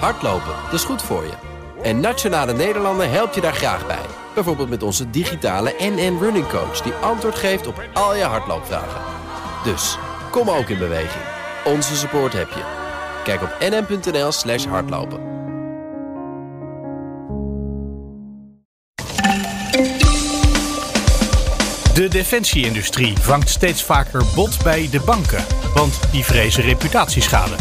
Hardlopen, dat is goed voor je. En Nationale Nederlanden helpt je daar graag bij. Bijvoorbeeld met onze digitale NN Running Coach... die antwoord geeft op al je hardloopvragen. Dus, kom ook in beweging. Onze support heb je. Kijk op nn.nl slash hardlopen. De defensieindustrie vangt steeds vaker bot bij de banken, want die vrezen reputatieschade.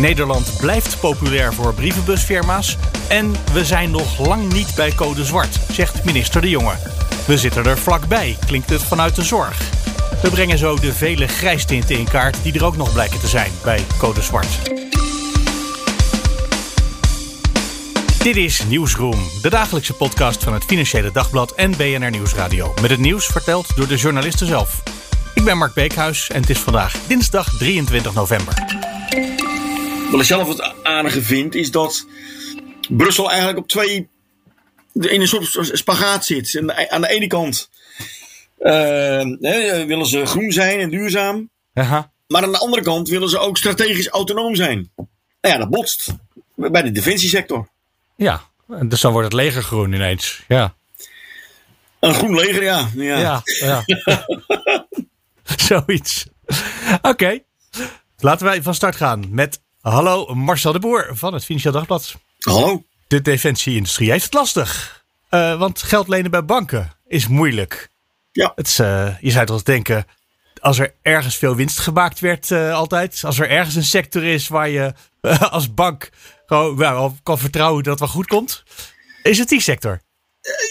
Nederland blijft populair voor brievenbusfirma's en we zijn nog lang niet bij code zwart, zegt minister De Jonge. We zitten er vlakbij, klinkt het vanuit de zorg. We brengen zo de vele grijstinten in kaart die er ook nog blijken te zijn bij code zwart. Dit is Nieuwsroom, de dagelijkse podcast van het Financiële Dagblad en BNR Nieuwsradio. Met het nieuws verteld door de journalisten zelf. Ik ben Mark Beekhuis en het is vandaag dinsdag 23 november. Wat ik zelf het aardige vind, is dat Brussel eigenlijk op twee. in een soort spagaat zit. En aan de ene kant uh, willen ze groen zijn en duurzaam. Aha. Maar aan de andere kant willen ze ook strategisch autonoom zijn. Nou ja, dat botst bij de defensiesector. Ja, dus dan wordt het leger groen ineens. Ja. Een groen leger, ja. Ja, ja. ja. Zoiets. Oké, laten wij van start gaan met Hallo Marcel de Boer van het Financieel Dagblad. Hallo. De defensieindustrie heeft het lastig. Uh, want geld lenen bij banken is moeilijk. Ja. Het is, uh, je zou toch denken, als er ergens veel winst gemaakt werd uh, altijd. Als er ergens een sector is waar je als bank gewoon kan vertrouwen dat het wel goed komt. Is het die sector?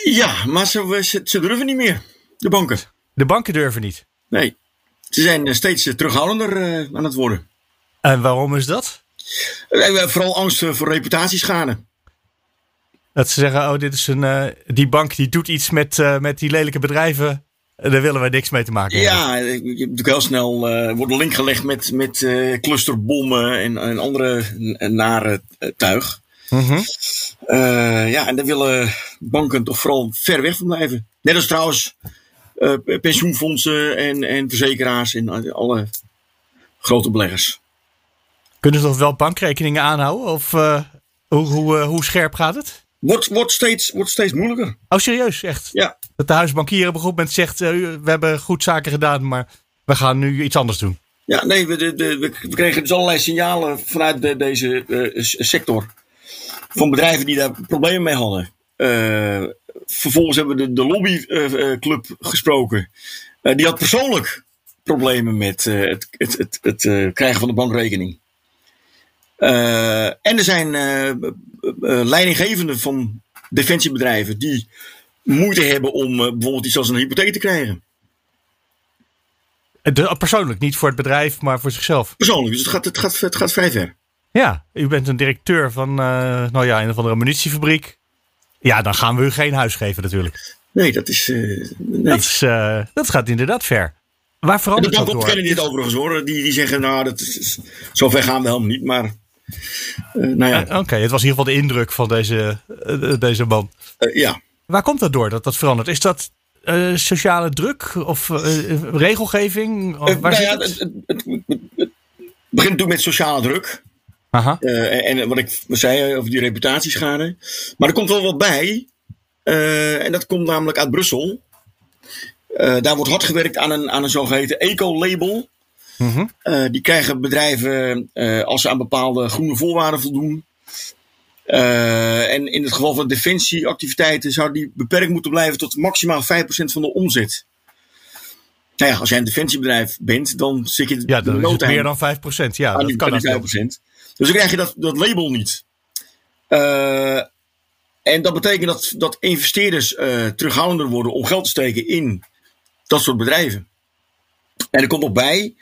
ja, maar ze, ze, ze durven niet meer. De banken. De banken durven niet? Nee. Ze zijn steeds terughoudender aan het worden. En waarom is dat? Vooral angst voor reputatieschade. Dat ze zeggen, oh, dit is een, uh, die bank die doet iets met, uh, met die lelijke bedrijven. Daar willen wij niks mee te maken hebben. Ja, je hebt natuurlijk heel snel uh, wordt een link gelegd met, met clusterbommen en, en andere nare tuig. -hmm. ja, en daar willen banken toch vooral ver weg van blijven. Net als trouwens pensioenfondsen en, en verzekeraars en alle grote beleggers. Kunnen ze nog wel bankrekeningen aanhouden? Of uh, hoe, hoe, uh, hoe scherp gaat het? Wordt, wordt, steeds, wordt steeds moeilijker. Oh, serieus? Echt? Ja. Dat de huisbankier op een goed moment zegt: uh, We hebben goed zaken gedaan, maar we gaan nu iets anders doen. Ja, nee, we, de, de, we kregen dus allerlei signalen vanuit de, deze sector. Van bedrijven die daar problemen mee hadden. vervolgens hebben we de, de lobbyclub gesproken. die had persoonlijk problemen met het, het, het, het krijgen van de bankrekening. Uh, en er zijn uh, uh, leidinggevenden van defensiebedrijven die moeite hebben om bijvoorbeeld iets als een hypotheek te krijgen. De, persoonlijk, niet voor het bedrijf, maar voor zichzelf. Persoonlijk, dus het gaat, het gaat, het gaat vrij ver. Ja, u bent een directeur van nou ja, een of andere munitiefabriek. Ja, dan gaan we u geen huis geven natuurlijk. Nee, dat is. nee. Dat, is dat gaat inderdaad ver. Waar verandert dat door? De kennen dit overigens hoor. Die, die zeggen, nou, dat is, zover gaan we helemaal niet. Maar uh, nou ja. Oké, okay, het was in ieder geval de indruk van deze, uh, deze man. Ja. Waar komt dat door dat dat verandert? Is dat sociale druk of regelgeving? Of waar nou ja, het? Het, het, het, begint natuurlijk met sociale druk. Aha. en wat ik zei over die reputatieschade. Maar er komt wel wat bij. en dat komt namelijk uit Brussel. daar wordt hard gewerkt aan een, aan een zogeheten eco-label. Mm -hmm. uh, die krijgen bedrijven uh, als ze aan bepaalde groene voorwaarden voldoen. Uh, en in het geval van defensieactiviteiten zou die beperkt moeten blijven tot maximaal 5% van de omzet. Nou ja, als jij een defensiebedrijf bent, dan zit je ja, dan is het meer dan 5%. Ja, dat kan die 5%. Dus dan krijg je dat, dat label niet. en dat betekent dat, dat investeerders terughoudender worden om geld te steken in dat soort bedrijven. En er komt nog bij,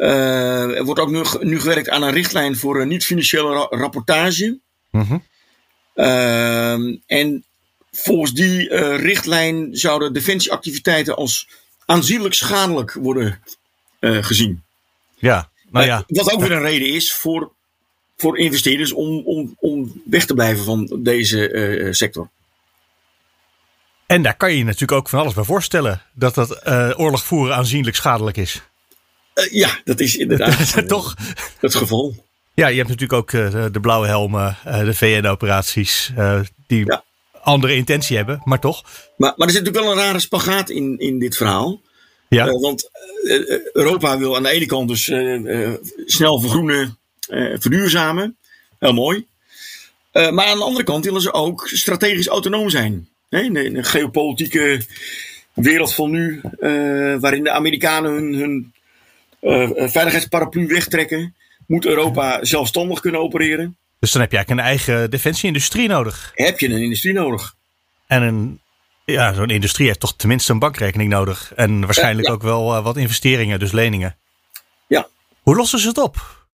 uh, er wordt ook nu, nu, gewerkt aan een richtlijn voor niet-financiële ra rapportage. Mm -hmm. uh, en volgens die uh, richtlijn zouden defensieactiviteiten als aanzienlijk schadelijk worden uh, gezien. Ja, nou ja. Wat ook weer een reden is voor, voor investeerders om, om, om weg te blijven van deze sector. En daar kan je je natuurlijk ook van alles bij voorstellen. Dat dat oorlog voeren aanzienlijk schadelijk is. Uh, ja, dat is inderdaad toch het geval. Ja, je hebt natuurlijk ook de blauwe helmen, de VN-operaties, die ja. andere intentie hebben, maar toch. Maar, maar er zit natuurlijk wel een rare spagaat in, in dit verhaal. Ja. want Europa wil aan de ene kant dus snel vergroenen, verduurzamen. Heel mooi. maar aan de andere kant willen ze ook strategisch autonoom zijn. in de geopolitieke wereld van nu, uh, waarin de Amerikanen hun, hun uh, veiligheidsparaplu wegtrekken, moet Europa zelfstandig kunnen opereren. Dus dan heb je eigenlijk een eigen defensieindustrie nodig. Heb je een industrie nodig. En een, ja, zo'n industrie heeft toch tenminste een bankrekening nodig. En waarschijnlijk ook wel wat investeringen, dus leningen. Ja. Hoe lossen ze het op?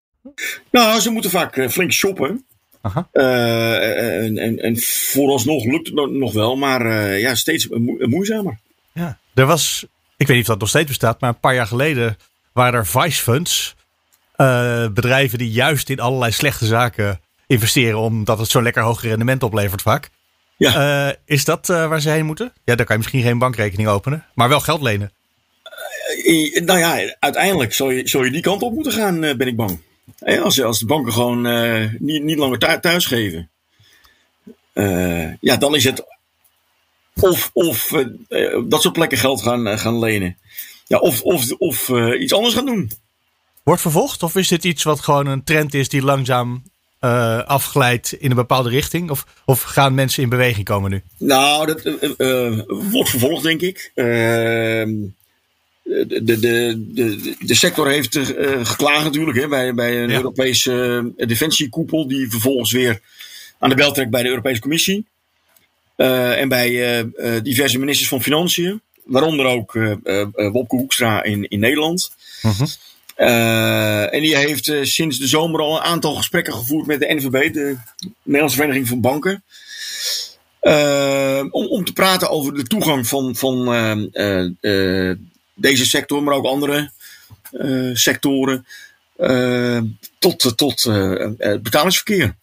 Nou, ze moeten vaak flink shoppen. Aha. en, en, en vooralsnog lukt het nog wel, maar ja, steeds moeizamer. Ja, er was, ik weet niet of dat nog steeds bestaat, maar een paar jaar geleden waren er vice funds. Uh, bedrijven die juist in allerlei slechte zaken investeren, omdat het zo'n lekker hoog rendement oplevert vaak. Ja. Uh, is dat uh, waar ze heen moeten? Ja, daar kan je misschien geen bankrekening openen, maar wel geld lenen. nou ja, uiteindelijk zal je, je die kant op moeten gaan, ben ik bang. Als, als de banken gewoon niet, niet langer thuis geven. ja, dan is het of, of dat soort plekken geld gaan, gaan lenen. Ja, of of, of uh, iets anders gaan doen. Wordt vervolgd? Of is dit iets wat gewoon een trend is die langzaam afglijdt in een bepaalde richting? Of, of gaan mensen in beweging komen nu? Nou, dat wordt vervolgd, denk ik. Ehm, de, de, de, de, sector heeft geklaagd natuurlijk hè, bij, bij een Europese defensiekoepel, die vervolgens weer aan de bel trekt bij de Europese Commissie. Uh, en bij uh, diverse ministers van Financiën. Waaronder ook Wopke Hoekstra in, in Nederland. Uh mhm. en die heeft sinds de zomer al een aantal gesprekken gevoerd met de NVB, de Nederlandse Vereniging van Banken. om, om te praten over de toegang van, van deze sector, maar ook andere sectoren, tot, tot betalingsverkeer.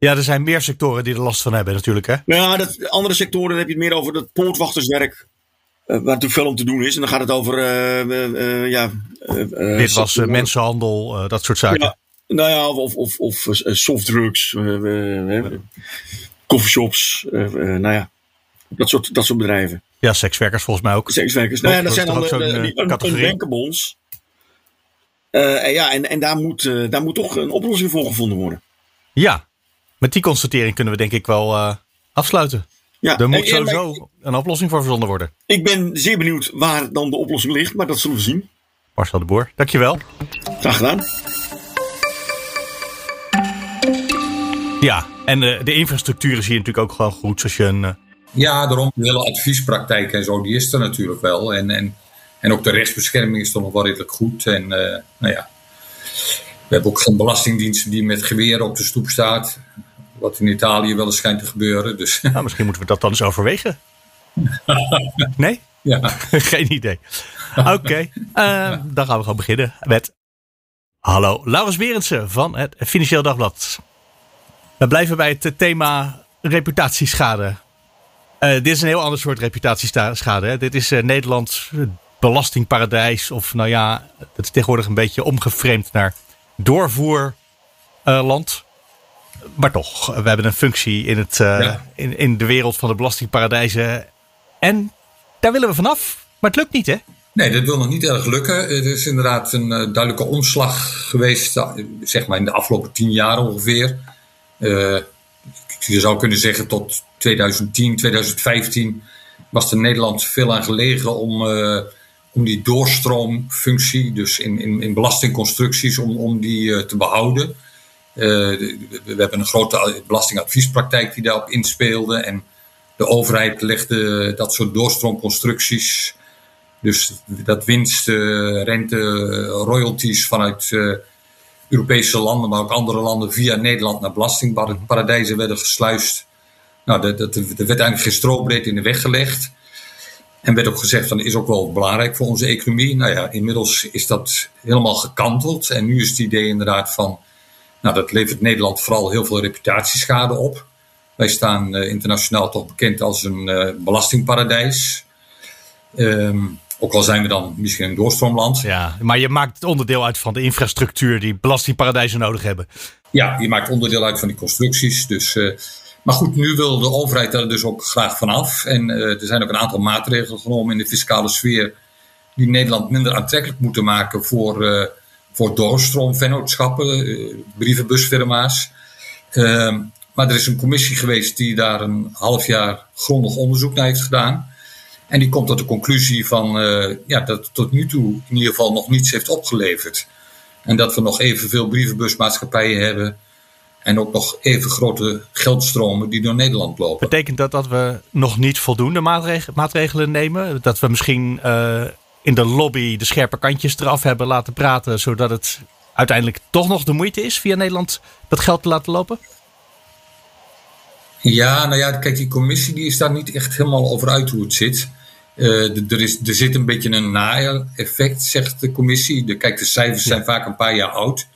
Ja, er zijn meer sectoren die er last van hebben natuurlijk. Hè? Ja, dat, andere sectoren heb je het meer over het poortwachterswerk. Uh, waar natuurlijk veel om te doen is. En dan gaat het over uh, ja, Witwassen, mensenhandel, dat soort zaken. Ja, nou ja, of, of, of softdrugs, coffeeshops, nou ja, dat soort, dat soort bedrijven. Ja, sekswerkers volgens mij ook. Sekswerkers, nou ja, dat zijn dan de, ja, en, en daar, moet, daar moet toch een oplossing voor gevonden worden. Ja, met die constatering kunnen we denk ik wel uh, afsluiten. Ja, er moet sowieso een oplossing voor verzonnen worden. Ik ben zeer benieuwd waar dan de oplossing ligt, maar dat zullen we zien. Marcel de Boer, dankjewel. Graag gedaan. Ja, en de, de infrastructuur zie je natuurlijk ook gewoon goed. Zoals je een, uh... Ja, daarom de hele adviespraktijk en zo, die is er natuurlijk wel. En, en, en ook de rechtsbescherming is toch nog wel redelijk goed. En uh, nou ja, we hebben ook geen belastingdienst die met geweer op de stoep staat. Wat in Italië wel eens schijnt te gebeuren. Dus. Nou, misschien moeten we dat dan eens overwegen. nee? Ja. Geen idee. Oké, uh, dan gaan we gewoon beginnen met. Hallo, Laurens Berendsen van het Financieel Dagblad. We blijven bij het thema reputatieschade. Uh, dit is een heel ander soort reputatieschade. Hè? Dit is uh, Nederlands belastingparadijs. Of nou ja, het is tegenwoordig een beetje omgeframed naar doorvoerland maar toch, we hebben een functie in, het, uh, in, in de wereld van de belastingparadijzen. En daar willen we vanaf. Maar het lukt niet, hè? Nee, dat wil nog niet erg lukken. Het is inderdaad een uh, duidelijke omslag geweest, uh, zeg maar in de afgelopen tien jaar ongeveer. je zou kunnen zeggen tot 2010, 2015 was er Nederland veel aan gelegen om, om die doorstroomfunctie, dus in, in, in belastingconstructies, om, om die te behouden. Eh, we hebben een grote belastingadviespraktijk die daarop inspeelde. En de overheid legde dat soort doorstroomconstructies. Dus dat winst, rente, royalties vanuit Europese landen, maar ook andere landen via Nederland naar belastingparadijzen werden gesluist. Nou, dat, dat, werd eigenlijk geen strobreed in de weg gelegd. En werd ook gezegd van is ook wel belangrijk voor onze economie. Nou ja, inmiddels is dat helemaal gekanteld. En nu is het idee inderdaad van nou, dat levert Nederland vooral heel veel reputatieschade op. Wij staan uh, internationaal toch bekend als een uh, belastingparadijs. Um, Ook al zijn we dan misschien een doorstroomland. Ja, maar je maakt onderdeel uit van de infrastructuur die belastingparadijzen nodig hebben. Ja, je maakt onderdeel uit van die constructies. Dus, uh, maar goed, nu wil de overheid daar dus ook graag vanaf. En er zijn ook een aantal maatregelen genomen in de fiscale sfeer. die Nederland minder aantrekkelijk moeten maken voor, voor doorstroomvennootschappen, brievenbusfirma's. Ehm, maar er is een commissie geweest die daar een half jaar grondig onderzoek naar heeft gedaan. En die komt tot de conclusie van uh, ja, dat het tot nu toe in ieder geval nog niets heeft opgeleverd. En dat we nog evenveel brievenbusmaatschappijen hebben. En ook nog even grote geldstromen die door Nederland lopen. Betekent dat dat we nog niet voldoende maatregelen nemen? Dat we misschien uh, in de lobby de scherpe kantjes eraf hebben laten praten, zodat het uiteindelijk toch nog de moeite is via Nederland dat geld te laten lopen? Ja, nou ja, kijk, die commissie die is daar niet echt helemaal over uit hoe het zit. Uh, er, is, er zit een beetje een na-effect, zegt de commissie. De, kijk, de cijfers zijn vaak een paar jaar oud.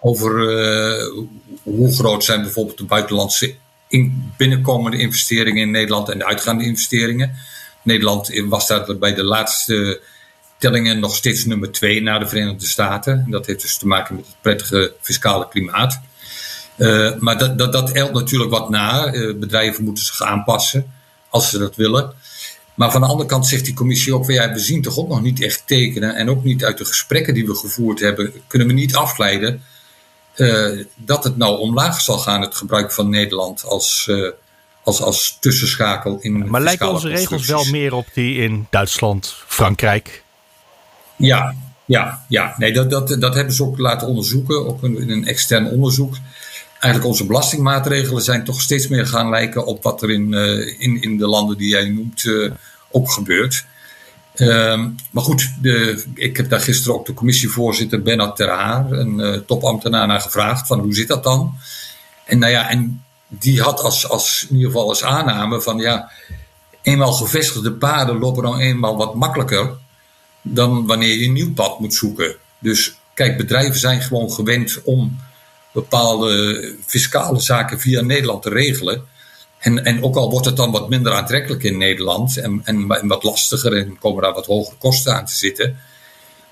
Over uh, hoe groot zijn bijvoorbeeld de buitenlandse in, binnenkomende investeringen in Nederland en de uitgaande investeringen. Nederland was daar bij de laatste tellingen nog steeds nummer twee na de Verenigde Staten. Dat heeft dus te maken met het prettige fiscale klimaat. Uh, maar dat, dat, dat natuurlijk wat na. Uh, bedrijven moeten zich aanpassen als ze dat willen. Maar van de andere kant zegt die commissie ook: ja, we zien toch ook nog niet echt tekenen. En ook niet uit de gesprekken die we gevoerd hebben, kunnen we niet afleiden uh, dat het nou omlaag zal gaan, het gebruik van Nederland als, als, als tussenschakel in. Maar lijken onze regels wel meer op die in Duitsland, Frankrijk? Ja, ja, ja. Nee, dat, dat, dat hebben ze ook laten onderzoeken, ook in een extern onderzoek eigenlijk onze belastingmaatregelen zijn toch steeds meer gaan lijken op wat er in, uh, in, in de landen die jij noemt uh, ook gebeurt. Uh, maar goed, de, ik heb daar gisteren ook de commissievoorzitter Bernard Ter Haar, een uh, topambtenaar, naar gevraagd van hoe zit dat dan? En nou ja, en die had als, als in ieder geval als aanname van ja, eenmaal gevestigde paden lopen dan eenmaal wat makkelijker dan wanneer je een nieuw pad moet zoeken. Dus kijk, bedrijven zijn gewoon gewend om bepaalde fiscale zaken via Nederland te regelen. En, en ook al wordt het dan wat minder aantrekkelijk in Nederland en, en, wat lastiger en komen daar wat hogere kosten aan te zitten,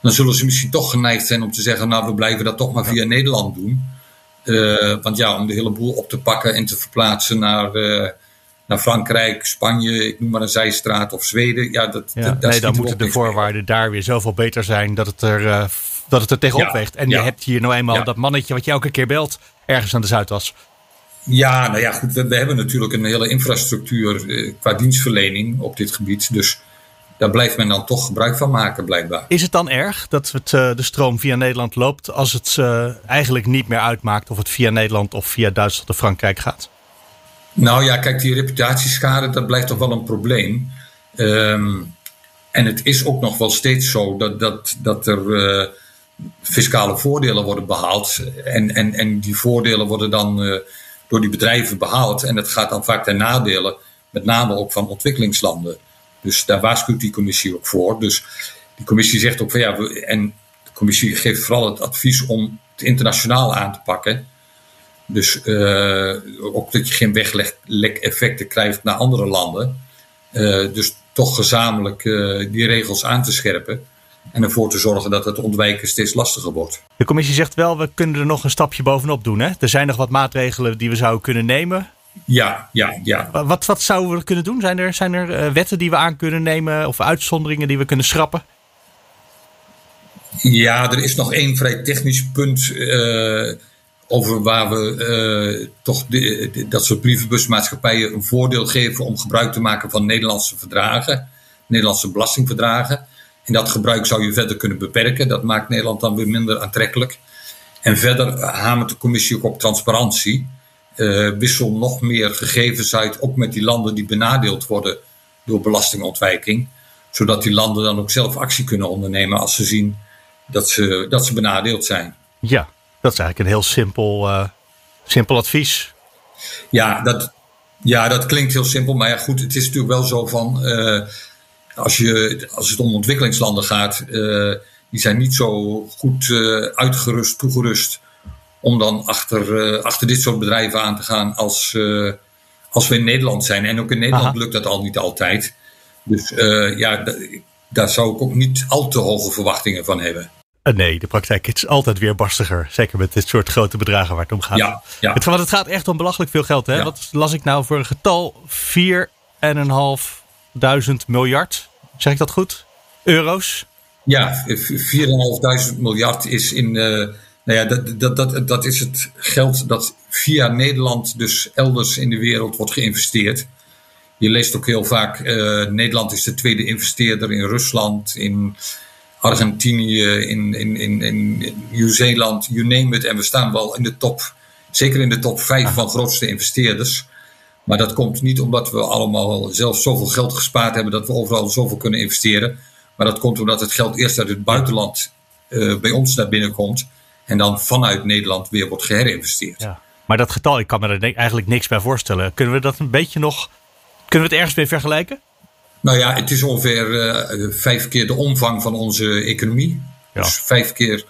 dan zullen ze misschien toch geneigd zijn om te zeggen: Nou, we blijven dat toch maar via Nederland doen. Uh, want ja, om de hele boel op te pakken en te verplaatsen naar, uh, naar Frankrijk, Spanje, ik noem maar een zijstraat of Zweden. Ja, dat, ja, dat, nee, dan moeten de voorwaarden daar weer zoveel beter zijn dat het er uh, dat het er tegenop ja, weegt. En je hebt hier nou eenmaal dat mannetje wat je elke keer belt, ergens aan de Zuidas. Ja, nou ja, goed. We, we hebben natuurlijk een hele infrastructuur eh, qua dienstverlening op dit gebied. Dus daar blijft men dan toch gebruik van maken, blijkbaar. Is het dan erg dat het, uh, de stroom via Nederland loopt als het uh, eigenlijk niet meer uitmaakt of het via Nederland of via Duitsland of Frankrijk gaat? Nou ja, kijk, die reputatieschade, dat blijft toch wel een probleem. Um, en het is ook nog wel steeds zo dat, dat, dat er. Uh, fiscale voordelen worden behaald. En, en, en die voordelen worden dan door die bedrijven behaald. En dat gaat dan vaak ten nadele, met name ook van ontwikkelingslanden. Dus daar waarschuwt die commissie ook voor. Dus die commissie zegt ook van ja, we, en de commissie geeft vooral het advies om het internationaal aan te pakken. Dus uh, ook dat je geen weglek-effecten krijgt naar andere landen. Uh, dus toch gezamenlijk die regels aan te scherpen. En ervoor te zorgen dat het ontwijken steeds lastiger wordt. De commissie zegt wel, we kunnen er nog een stapje bovenop doen. Hè? Er zijn nog wat maatregelen die we zouden kunnen nemen. Ja, ja, ja. Wat, wat zouden we kunnen doen? Zijn er, zijn er uh, wetten die we aan kunnen nemen of uitzonderingen die we kunnen schrappen? Ja, er is nog één vrij technisch punt uh, over waar we uh, toch de, de, dat soort brievenbusmaatschappijen een voordeel geven om gebruik te maken van Nederlandse verdragen, Nederlandse belastingverdragen. En dat gebruik zou je verder kunnen beperken. Dat maakt Nederland dan weer minder aantrekkelijk. En verder hamert de commissie ook op transparantie. Uh, wissel nog meer gegevens uit, ook met die landen die benadeeld worden door belastingontwijking. Zodat die landen dan ook zelf actie kunnen ondernemen als ze zien dat ze, dat ze benadeeld zijn. Ja, dat is eigenlijk een heel simpel, uh, simpel advies. Ja dat, ja, dat klinkt heel simpel. Maar ja, goed, het is natuurlijk wel zo van. Uh, als, je, als het om ontwikkelingslanden gaat, die zijn niet zo goed uitgerust, toegerust om dan achter, uh, achter dit soort bedrijven aan te gaan als, als we in Nederland zijn. En ook in Nederland Aha. lukt dat al niet altijd. Dus ja, daar zou ik ook niet al te hoge verwachtingen van hebben. Nee, de praktijk is altijd weer barstiger. Zeker met dit soort grote bedragen waar het om gaat. Ja, ja. Het, want het gaat echt om belachelijk veel geld. Hè? Ja. Wat las ik nou voor een getal? 4.500 miljard. Zeg ik dat goed? Euro's? Ja, 4.500 miljard is in. Eh, nou ja, dat, dat, dat, dat is het geld dat via Nederland dus elders in de wereld wordt geïnvesteerd. Je leest ook heel vaak, eh, Nederland is de tweede investeerder in Rusland, in Argentinië, in, in, in, in Nieuw-Zeeland, you name it. En we staan wel in de top, zeker in de top 5 van grootste investeerders. Maar dat komt niet omdat we allemaal zelf zoveel geld gespaard hebben dat we overal zoveel kunnen investeren. Maar dat komt omdat het geld eerst uit het buitenland uh, bij ons naar binnen komt. En dan vanuit Nederland weer wordt geherinvesteerd. Ja. Maar dat getal, ik kan me er eigenlijk niks bij voorstellen. Kunnen we dat een beetje nog. Kunnen we het ergens mee vergelijken? Nou ja, het is ongeveer uh, vijf keer de omvang van onze economie. Ja. Dus vijf keer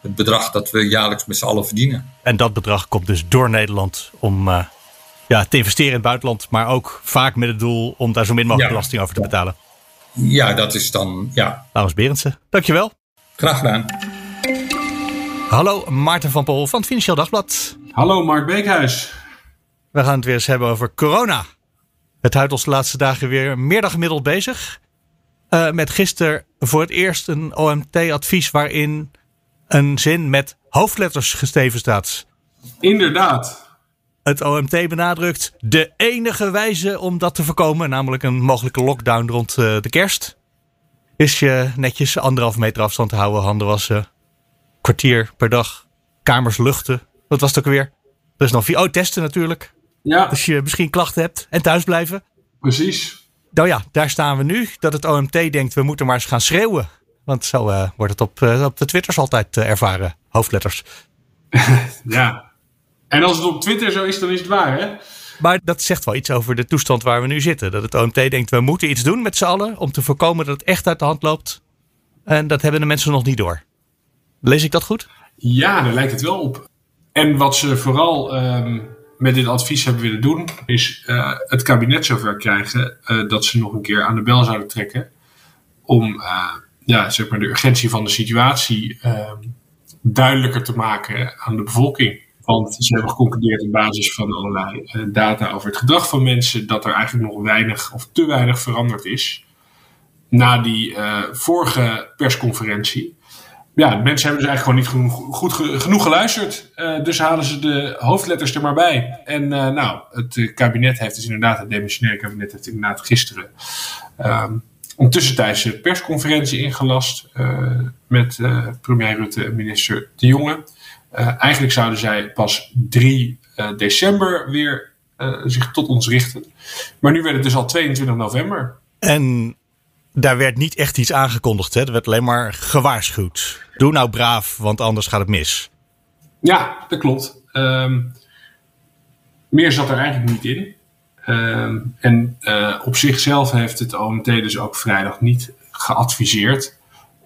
het bedrag dat we jaarlijks met z'n allen verdienen. En dat bedrag komt dus door Nederland om uh, ja, te investeren in het buitenland. Maar ook vaak met het doel om daar zo min mogelijk ja. belasting over te betalen. Ja, dat is dan, ja. Laurens Berendsen, dankjewel. Graag gedaan. Hallo, Maarten van Poel van het Financieel Dagblad. Hallo, Mark Beekhuis. We gaan het weer eens hebben over corona. Het houdt ons de laatste dagen weer meer dan gemiddeld bezig. Uh, met gisteren voor het eerst een OMT-advies waarin een zin met hoofdletters gesteven staat. Inderdaad. Het OMT benadrukt de enige wijze om dat te voorkomen, namelijk een mogelijke lockdown rond uh, de kerst, is je netjes anderhalf meter afstand te houden, handen wassen, kwartier per dag, kamers luchten. Wat was het ook weer? Er is nog vier. Oh, testen natuurlijk. Ja. Als je misschien klachten hebt en thuis blijven. Precies. Nou ja, daar staan we nu. Dat het OMT denkt, we moeten maar eens gaan schreeuwen. Want zo uh, wordt het op, uh, op de Twitters altijd uh, ervaren. Hoofdletters. ja. En als het op Twitter zo is, dan is het waar, hè? Maar dat zegt wel iets over de toestand waar we nu zitten. Dat het OMT denkt, we moeten iets doen met z'n allen om te voorkomen dat het echt uit de hand loopt. En dat hebben de mensen nog niet door. Lees ik dat goed? Ja, daar lijkt het wel op. En wat ze vooral um, met dit advies hebben willen doen, is uh, het kabinet zover krijgen uh, dat ze nog een keer aan de bel zouden trekken. Om uh, ja, zeg maar de urgentie van de situatie duidelijker te maken aan de bevolking. Want ze hebben geconcludeerd op basis van allerlei data over het gedrag van mensen dat er eigenlijk nog weinig of te weinig veranderd is. Na die vorige persconferentie ja, mensen hebben dus eigenlijk gewoon niet genoeg, goed, genoeg geluisterd. Uh, dus halen ze de hoofdletters er maar bij. En uh, nou, het kabinet heeft dus inderdaad, het demissionaire kabinet heeft inderdaad gisteren um, een tussentijdse persconferentie ingelast met premier Rutte en minister De Jonge. eigenlijk zouden zij pas 3 december weer zich tot ons richten. Maar nu werd het dus al 22 november. En daar werd niet echt iets aangekondigd. Hè? Er werd alleen maar gewaarschuwd. Doe nou braaf, want anders gaat het mis. Ja, dat klopt. Um, meer zat er eigenlijk niet in. Um, en uh, op zichzelf heeft het OMT dus ook vrijdag niet geadviseerd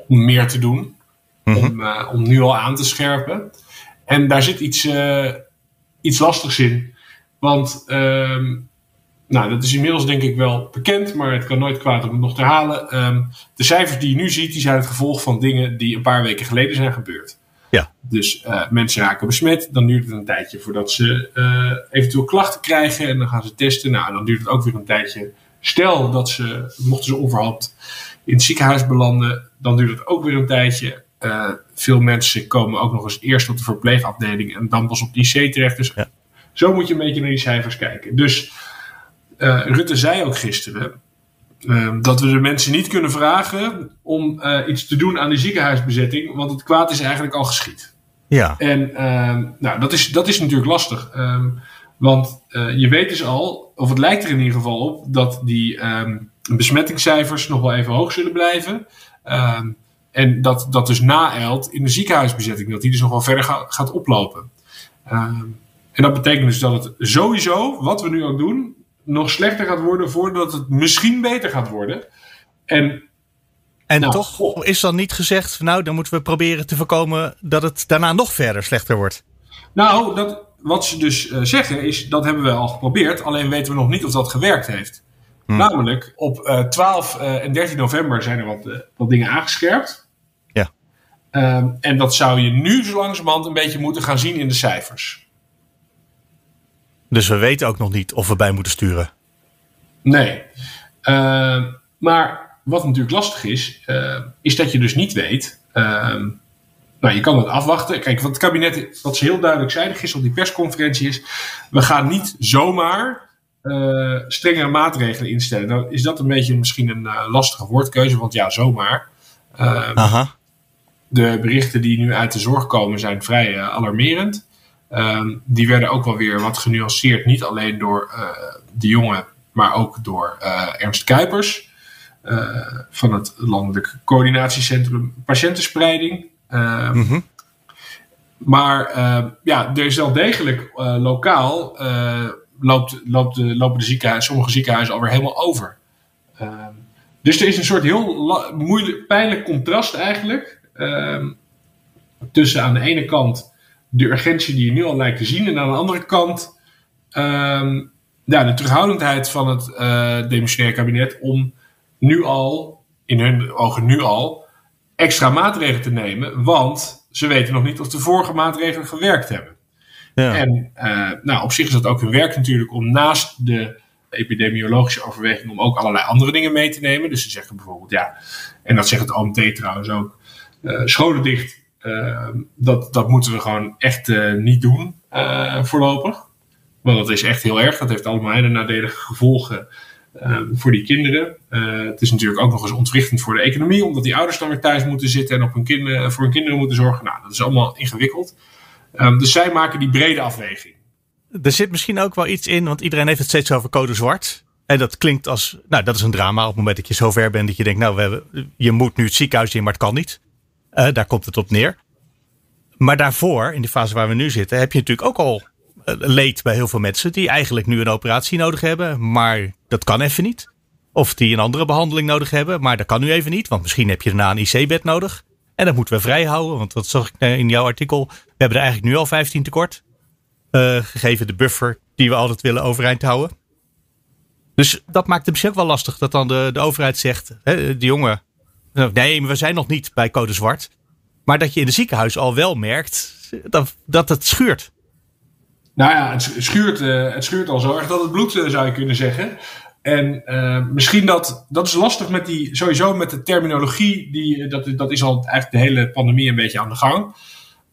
om meer te doen. Mm-hmm. Om, uh, om nu al aan te scherpen. En daar zit iets, uh, iets lastigs in. Want um, nou, dat is inmiddels denk ik wel bekend, maar het kan nooit kwaad om het nog te herhalen. Um, de cijfers die je nu ziet, die zijn het gevolg van dingen die een paar weken geleden zijn gebeurd. Ja. Dus uh, mensen raken besmet, dan duurt het een tijdje voordat ze uh, eventueel klachten krijgen en dan gaan ze testen. Nou, dan duurt het ook weer een tijdje. Stel dat ze, mochten ze onverhoopt in het ziekenhuis belanden, dan duurt het ook weer een tijdje. Uh, veel mensen komen ook nog eens eerst op de verpleegafdeling en dan pas op de IC terecht. Dus ja. zo moet je een beetje naar die cijfers kijken. Dus uh, Rutte zei ook gisteren uh, dat we de mensen niet kunnen vragen om uh, iets te doen aan die ziekenhuisbezetting, want het kwaad is eigenlijk al geschied. Ja. En nou, dat, is, dat is natuurlijk lastig. Um, want je weet dus al, of het lijkt er in ieder geval op, dat die um, besmettingscijfers nog wel even hoog zullen blijven. Um, en dat dat dus naeilt in de ziekenhuisbezetting, dat die dus nog wel verder ga, gaat oplopen. en dat betekent dus dat het sowieso, wat we nu ook doen, nog slechter gaat worden voordat het misschien beter gaat worden. En, en nou, toch oh. is dan niet gezegd, nou dan moeten we proberen te voorkomen dat het daarna nog verder slechter wordt. Nou, dat, wat ze dus uh, zeggen is, dat hebben we al geprobeerd, alleen weten we nog niet of dat gewerkt heeft. Hm. Namelijk, op uh, 12 uh, en 13 november zijn er wat, wat dingen aangescherpt. Ja. Um, en dat zou je nu zo langzamerhand een beetje moeten gaan zien in de cijfers. Dus we weten ook nog niet of we bij moeten sturen. Nee. Uh, maar wat natuurlijk lastig is, uh, is dat je dus niet weet. Uh, nou, je kan het afwachten. Kijk, wat het kabinet, wat ze heel duidelijk zeiden gisteren op die persconferentie is: we gaan niet zomaar uh, strengere maatregelen instellen. Nou, is dat een beetje misschien een uh, lastige woordkeuze, want ja, zomaar. Aha. De berichten die nu uit de zorg komen zijn vrij alarmerend. Ehm, die werden ook wel weer wat genuanceerd, niet alleen door de jongen, maar ook door Ernst Kuipers van het Landelijk Coördinatiecentrum Patiëntenspreiding. Mm -hmm. Maar ja, er is wel degelijk lokaal loopt, loopt de, lopen de ziekenhuizen, sommige ziekenhuizen alweer helemaal over. Dus er is een soort heel moeilijk, pijnlijk contrast eigenlijk. Tussen aan de ene kant de urgentie die je nu al lijkt te zien. En aan de andere kant uh, ja, de terughoudendheid van het uh, demissionair kabinet om nu al, in hun ogen nu al, extra maatregelen te nemen. Want ze weten nog niet of de vorige maatregelen gewerkt hebben. Ja. En uh, nou, op zich is dat ook hun werk natuurlijk om naast de epidemiologische overweging om ook allerlei andere dingen mee te nemen. Dus ze zeggen bijvoorbeeld, ja, en dat zegt het OMT trouwens ook, uh, scholen dicht, dat, dat moeten we gewoon echt niet doen voorlopig. Want dat is echt heel erg. Dat heeft allemaal hele nadelige gevolgen voor die kinderen. het is natuurlijk ook nog eens ontwrichtend voor de economie, omdat die ouders dan weer thuis moeten zitten en op hun voor hun kinderen moeten zorgen. Nou, dat is allemaal ingewikkeld. Um, dus zij maken die brede afweging. Er zit misschien ook wel iets in, want iedereen heeft het steeds over code zwart. En dat klinkt als, nou, dat is een drama op het moment dat je zo ver bent dat je denkt, nou, we hebben, je moet nu het ziekenhuis in, maar het kan niet. Uh, daar komt het op neer. Maar daarvoor, in de fase waar we nu zitten, heb je natuurlijk ook al uh, leed bij heel veel mensen die eigenlijk nu een operatie nodig hebben, maar dat kan even niet. Of die een andere behandeling nodig hebben, maar dat kan nu even niet, want misschien heb je daarna een IC-bed nodig. En dat moeten we vrijhouden, want wat zag ik in jouw artikel? We hebben er eigenlijk nu al 15 tekort. Gegeven de buffer die we altijd willen overeind houden. Dus dat maakt het misschien ook wel lastig dat dan de, de overheid zegt: hè, de jongen, nee, we zijn nog niet bij code zwart. Maar dat je in de ziekenhuis al wel merkt dat, dat het schuurt. Nou ja, het schuurt, uh, het schuurt al zo erg dat het bloed, uh, zou je kunnen zeggen. En uh, misschien dat, dat is lastig met die, sowieso met de terminologie, die, dat, dat is al eigenlijk de hele pandemie een beetje aan de gang.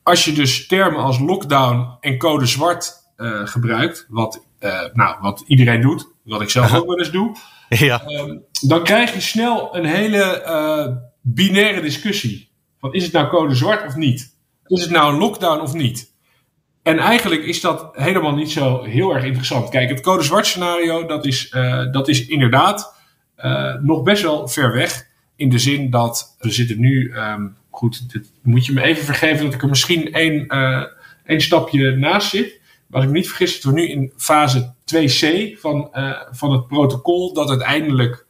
Als je dus termen als lockdown en code zwart gebruikt, wat, nou, wat iedereen doet, wat ik zelf ook wel eens doe, ja. um, dan krijg je snel een hele binaire discussie. Van is het nou code zwart of niet? Is het nou een lockdown of niet? En eigenlijk is dat helemaal niet zo heel erg interessant. Kijk, het code zwart scenario, dat is, uh, dat is inderdaad uh, nog best wel ver weg. In de zin dat we zitten nu, um, goed, moet je me even vergeven dat ik er misschien één, één stapje naast zit. Maar als ik me niet vergis, zitten we nu in fase 2c van, van het protocol dat uiteindelijk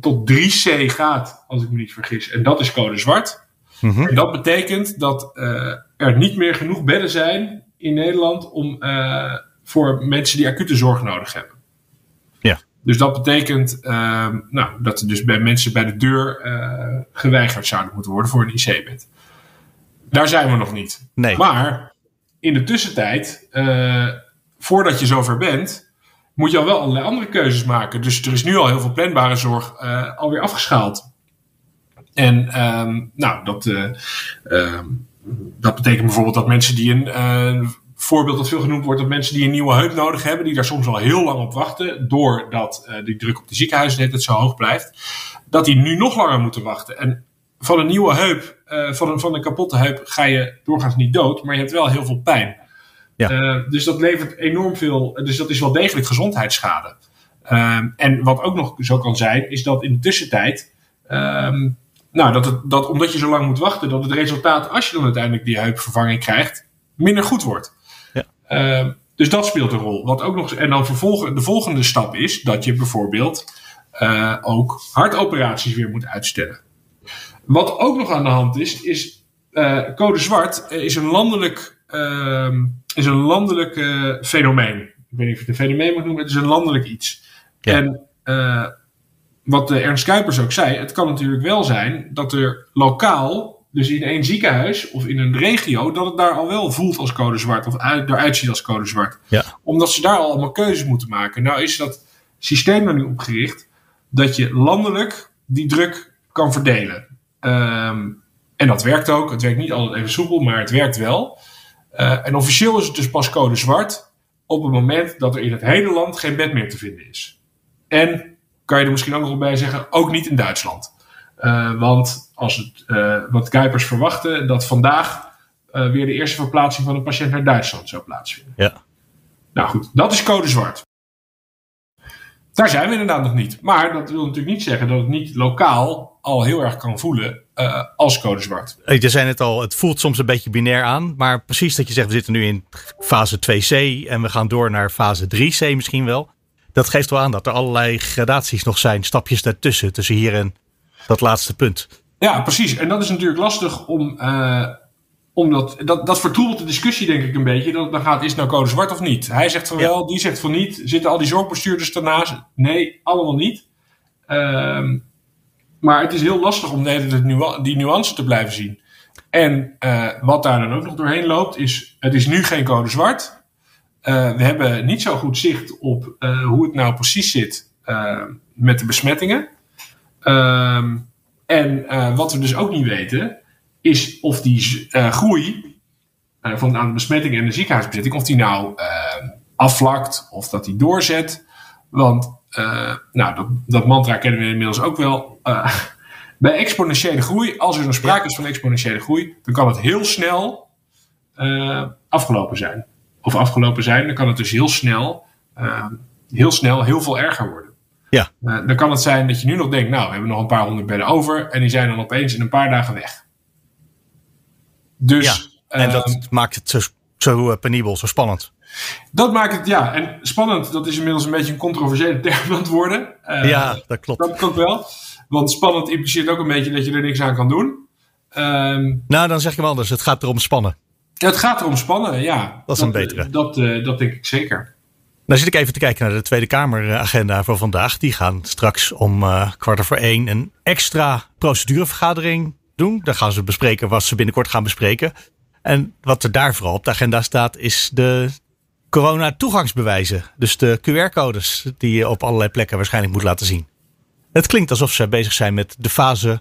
tot 3c gaat, als ik me niet vergis. En dat is code zwart. Mm -hmm. En dat betekent dat er niet meer genoeg bedden zijn in Nederland om, uh, voor mensen die acute zorg nodig hebben. Ja. Dus dat betekent uh, nou, dat er dus bij mensen bij de deur geweigerd zouden moeten worden voor een IC-bed. Daar zijn we nog niet. Nee. Maar in de tussentijd, uh, voordat je zover bent, moet je al wel allerlei andere keuzes maken. Dus er is nu al heel veel planbare zorg alweer afgeschaald. En um, nou, dat, um, dat betekent bijvoorbeeld dat mensen die een uh, voorbeeld dat veel genoemd wordt, dat mensen die een nieuwe heup nodig hebben, die daar soms al heel lang op wachten, doordat uh, die druk op de ziekenhuizen net zo hoog blijft, dat die nu nog langer moeten wachten. En van een nieuwe heup, uh, van, een, van een kapotte heup, ga je doorgaans niet dood, maar je hebt wel heel veel pijn. Ja. dus dat levert enorm veel, dus dat is wel degelijk gezondheidsschade. en wat ook nog zo kan zijn, is dat in de tussentijd um, nou, dat, het, dat omdat je zo lang moet wachten, dat het resultaat, als je dan uiteindelijk die heupvervanging krijgt, minder goed wordt. Ja. Uh, dus dat speelt een rol. Wat ook nog, en dan vervolgen, de volgende stap is dat je bijvoorbeeld uh, ook hartoperaties weer moet uitstellen. Wat ook nog aan de hand is, is uh, code zwart is een landelijk, is een landelijk fenomeen. Ik weet niet of je het een fenomeen moet noemen, het is een landelijk iets. Ja. En uh, wat de Ernst Kuipers ook zei, het kan natuurlijk wel zijn dat er lokaal, dus in één ziekenhuis of in een regio, dat het daar al wel voelt als code zwart of uit, eruit ziet als code zwart. Ja. Omdat ze daar al allemaal keuzes moeten maken. Nou is dat systeem er nu opgericht dat je landelijk die druk kan verdelen. Um, en dat werkt ook. Het werkt niet altijd even soepel, maar het werkt wel. Uh, en officieel is het dus pas code zwart op het moment dat er in het hele land geen bed meer te vinden is. En kan je er misschien ook nog bij zeggen, ook niet in Duitsland. Uh, want als het, uh, wat Kuipers verwachten, dat vandaag weer de eerste verplaatsing van een patiënt naar Duitsland zou plaatsvinden. Ja. Nou goed, dat is code zwart. Daar zijn we inderdaad nog niet. Maar dat wil natuurlijk niet zeggen dat het niet lokaal al heel erg kan voelen uh, als code zwart. Je zei het al, het voelt soms een beetje binair aan. Maar precies dat je zegt, we zitten nu in fase 2c en we gaan door naar fase 3c misschien wel. Dat geeft wel aan dat er allerlei gradaties nog zijn, stapjes daartussen, tussen hier en dat laatste punt. Ja, precies. En dat is natuurlijk lastig om, uh, omdat dat, dat vertroebelt de discussie denk ik een beetje. Dat dan gaat, is het nou code zwart of niet? Hij zegt van wel, die zegt van niet. Zitten al die zorgbestuurders daarnaast? Nee, allemaal niet. Uh, maar het is heel lastig om de die nuance te blijven zien. En uh, wat daar dan ook nog doorheen loopt, is: het is nu geen code zwart. Uh, we hebben niet zo goed zicht op uh, hoe het nou precies zit met de besmettingen. Ehm, en wat we dus ook niet weten, is of die groei van het aantal besmettingen en de ziekenhuisbezetting, of die nou afvlakt of dat die doorzet. Want uh, nou, dat, dat, mantra kennen we inmiddels ook wel. Uh, bij exponentiële groei, als er een sprake is van exponentiële groei, dan kan het heel snel uh, afgelopen zijn. Of afgelopen zijn, dan kan het dus heel snel, heel snel heel veel erger worden. Ja. dan kan het zijn dat je nu nog denkt, nou, we hebben nog een paar honderd bedden over en die zijn dan opeens in een paar dagen weg. Dus, ja, en dat maakt het zo, zo penibel, zo spannend. Dat maakt het, ja. En spannend, dat is inmiddels een beetje een controversiële term aan het worden. Uh, ja, dat klopt. Dat klopt wel. Want spannend impliceert ook een beetje dat je er niks aan kan doen. Um, nou, dan zeg ik hem anders. Het gaat erom spannen. Het gaat erom spannen, ja. Dat is een betere. Dat, uh, dat denk ik zeker. Dan zit ik even te kijken naar de Tweede Kameragenda voor vandaag. Die gaan straks om uh, kwart voor één een extra procedurevergadering doen. Daar gaan ze bespreken wat ze binnenkort gaan bespreken. En wat er daar vooral op de agenda staat, is de corona-toegangsbewijzen. Dus de QR-codes die je op allerlei plekken waarschijnlijk moet laten zien. Het klinkt alsof ze bezig zijn met de fase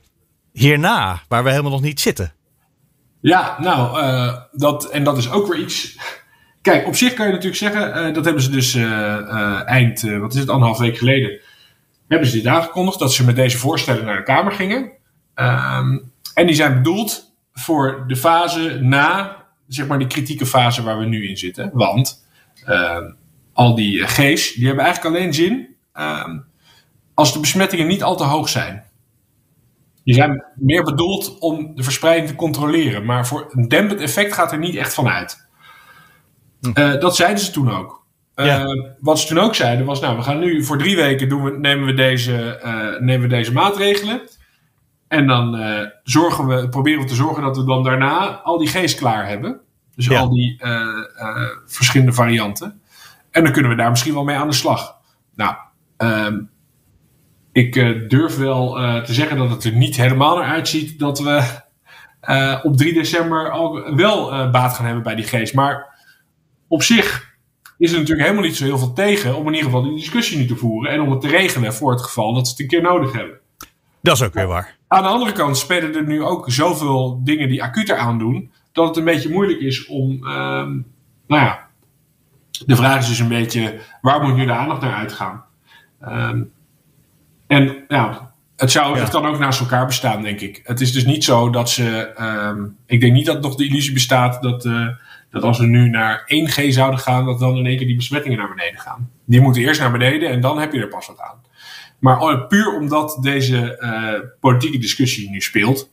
hierna, waar we helemaal nog niet zitten. Ja, nou, uh, dat, en dat is ook weer iets. Kijk, op zich kan je natuurlijk zeggen, uh, dat hebben ze dus uh, eind, wat is het, anderhalf week geleden, hebben ze dit aangekondigd, dat ze met deze voorstellen naar de Kamer gingen. Ehm, en die zijn bedoeld voor de fase na, zeg maar, die kritieke fase waar we nu in zitten. Want al die G's, die hebben eigenlijk alleen zin uh, als de besmettingen niet al te hoog zijn. Die zijn meer bedoeld om de verspreiding te controleren, maar voor een dempend effect gaat er niet echt van uit. Hm. Uh, dat zeiden ze toen ook. Ja. Wat ze toen ook zeiden was, nou, we gaan nu voor drie weken doen we, nemen, we deze, nemen we deze maatregelen. En dan zorgen we, proberen we te zorgen dat we dan daarna al die G's klaar hebben. Dus al die uh, uh, verschillende varianten. En dan kunnen we daar misschien wel mee aan de slag. Nou, um, ik uh, durf wel te zeggen dat het er niet helemaal naar uitziet dat we op 3 december al wel baat gaan hebben bij die geest. Maar op zich is er natuurlijk helemaal niet zo heel veel tegen om in ieder geval die discussie nu te voeren en om het te regelen voor het geval dat ze het een keer nodig hebben. Dat is ook weer waar. Aan de andere kant spelen er nu ook zoveel dingen die acuter aandoen dat het een beetje moeilijk is om. Ehm, nou ja, de vraag is dus een beetje: waar moet nu de aandacht naar uitgaan? Um, en ja, het, zou, ja. het kan ook naast elkaar bestaan, denk ik. Het is dus niet zo dat ze. Um, ik denk niet dat nog de illusie bestaat dat, uh, dat als we nu naar 1G zouden gaan, dat dan in één keer die besmettingen naar beneden gaan. Die moeten eerst naar beneden en dan heb je er pas wat aan. Maar puur omdat deze uh, politieke discussie nu speelt.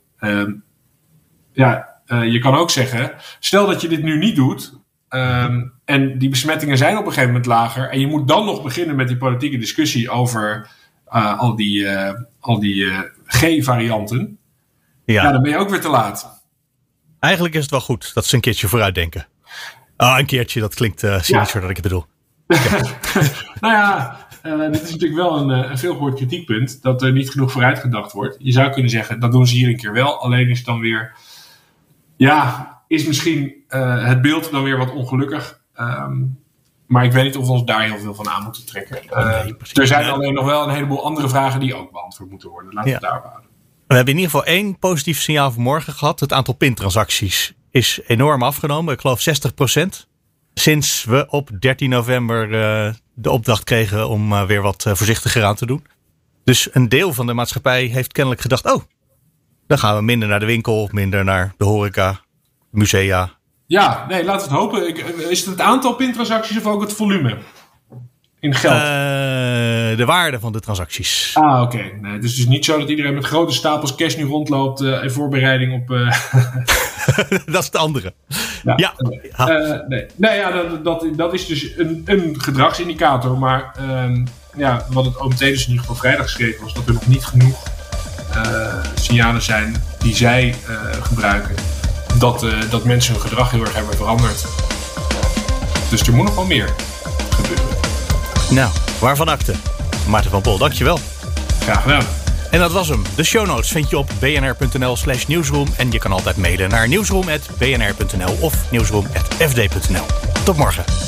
ja, uh, je kan ook zeggen, stel dat je dit nu niet doet. Um, en die besmettingen zijn op een gegeven moment lager. En je moet dan nog beginnen met die politieke discussie over uh, al die, uh, al die G-varianten. Ja. ja, dan ben je ook weer te laat. Eigenlijk is het wel goed dat ze een keertje vooruit denken. Ah, een keertje, dat klinkt uh, cynischer ja. dat ik het bedoel. nou ja, uh, dit is natuurlijk wel een, een veelgehoord kritiekpunt. Dat er niet genoeg vooruit gedacht wordt. Je zou kunnen zeggen, dat doen ze hier een keer wel. Alleen is het dan weer... Ja, is misschien uh, het beeld dan weer wat ongelukkig. Um, maar ik weet niet of we ons daar heel veel van aan moeten trekken. Uh, er zijn alleen nog wel een heleboel andere vragen die ook beantwoord moeten worden. Laten we het daarop houden. We hebben in ieder geval één positief signaal vanmorgen gehad. Het aantal pintransacties is enorm afgenomen. Ik geloof 60%. Sinds we op 13 november uh, de opdracht kregen om weer wat voorzichtiger aan te doen. Dus een deel van de maatschappij heeft kennelijk gedacht: oh, dan gaan we minder naar de winkel, minder naar de horeca, musea. Ja, nee, laten we het hopen. Is het het aantal pintransacties of ook het volume? In geld? Uh, de waarde van de transacties. Ah, oké. Okay. Nee, het is dus niet zo dat iedereen met grote stapels cash nu rondloopt uh, in voorbereiding op. Uh... dat is het andere. Ja. ja. nee. nee, ja, dat, dat, dat is dus een, een gedragsindicator. Maar ehm, ja, wat het OMT dus in ieder geval vrijdag geschreven was, dat er nog niet genoeg signalen zijn die zij gebruiken dat, uh, dat mensen hun gedrag heel erg hebben veranderd. Dus er moet nog wel meer gebeuren. Nou, waarvan akte? Maarten van Pol, dankjewel. Graag gedaan. En dat was hem. De show notes vind je op bnr.nl slash nieuwsroom. En je kan altijd mailen naar nieuwsroom.bnr.nl of nieuwsroom.fd.nl. Tot morgen.